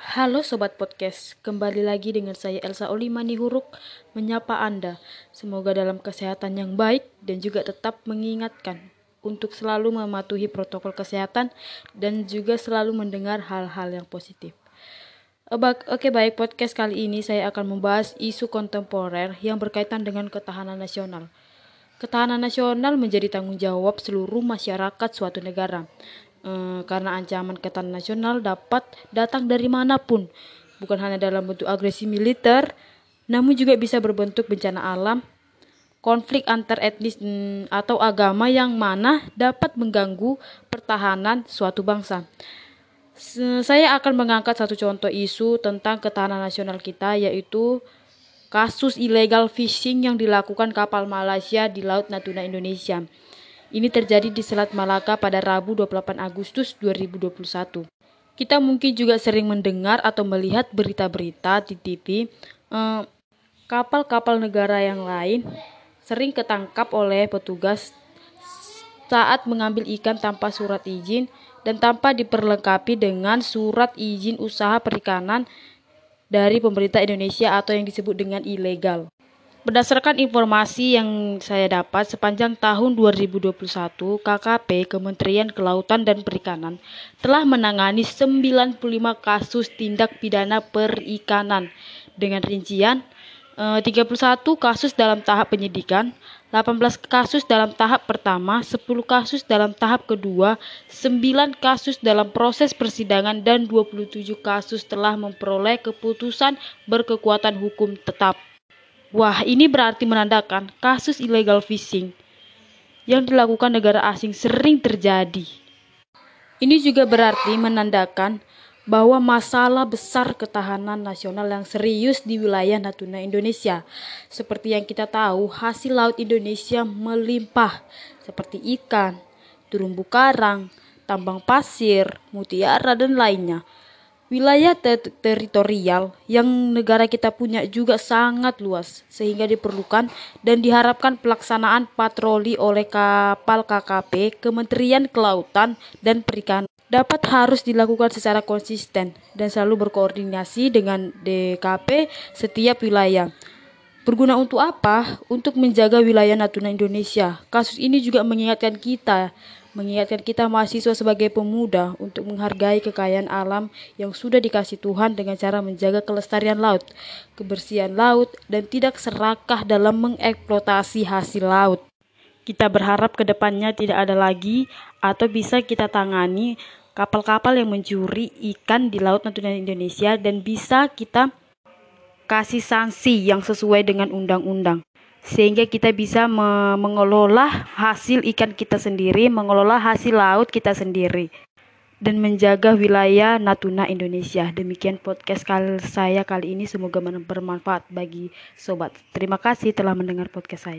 Halo Sobat Podcast, kembali lagi dengan saya Elsa Olimani Huruk menyapa Anda. Semoga dalam kesehatan yang baik dan juga tetap mengingatkan untuk selalu mematuhi protokol kesehatan dan juga selalu mendengar hal-hal yang positif. Oke baik, podcast kali ini saya akan membahas isu kontemporer yang berkaitan dengan ketahanan nasional. Ketahanan nasional menjadi tanggung jawab seluruh masyarakat suatu negara Eh, karena ancaman ketahanan nasional dapat datang dari mana pun, bukan hanya dalam bentuk agresi militer, namun juga bisa berbentuk bencana alam, konflik antar etnis mm, atau agama yang mana dapat mengganggu pertahanan suatu bangsa. Saya akan mengangkat satu contoh isu tentang ketahanan nasional kita yaitu kasus illegal fishing yang dilakukan kapal Malaysia di Laut Natuna Indonesia. Ini terjadi di Selat Malaka pada Rabu 28 Agustus 2021. Kita mungkin juga sering mendengar atau melihat berita-berita di TV eh, kapal-kapal negara yang lain sering ketangkap oleh petugas saat mengambil ikan tanpa surat izin dan tanpa diperlengkapi dengan surat izin usaha perikanan dari pemerintah Indonesia atau yang disebut dengan ilegal. Berdasarkan informasi yang saya dapat sepanjang tahun 2021, KKP Kementerian Kelautan dan Perikanan telah menangani 95 kasus tindak pidana perikanan dengan rincian 31 eh, kasus dalam tahap penyidikan, 18 kasus dalam tahap pertama, 10 kasus dalam tahap kedua, 9 kasus dalam proses persidangan dan 27 kasus telah memperoleh keputusan berkekuatan hukum tetap. Wah, ini berarti menandakan kasus illegal fishing yang dilakukan negara asing sering terjadi. Ini juga berarti menandakan bahwa masalah besar ketahanan nasional yang serius di wilayah Natuna Indonesia. Seperti yang kita tahu, hasil laut Indonesia melimpah seperti ikan, terumbu karang, tambang pasir, mutiara dan lainnya. Wilayah ter teritorial yang negara kita punya juga sangat luas, sehingga diperlukan dan diharapkan pelaksanaan patroli oleh kapal KKP Kementerian Kelautan dan Perikanan dapat harus dilakukan secara konsisten dan selalu berkoordinasi dengan DKP setiap wilayah. Berguna untuk apa? Untuk menjaga wilayah Natuna Indonesia. Kasus ini juga mengingatkan kita mengingatkan kita mahasiswa sebagai pemuda untuk menghargai kekayaan alam yang sudah dikasih Tuhan dengan cara menjaga kelestarian laut, kebersihan laut, dan tidak serakah dalam mengeksploitasi hasil laut. Kita berharap ke depannya tidak ada lagi atau bisa kita tangani kapal-kapal yang mencuri ikan di Laut Natuna Indonesia dan bisa kita kasih sanksi yang sesuai dengan undang-undang sehingga kita bisa me mengelola hasil ikan kita sendiri, mengelola hasil laut kita sendiri dan menjaga wilayah Natuna Indonesia. Demikian podcast kali saya kali ini semoga bermanfaat bagi sobat. Terima kasih telah mendengar podcast saya.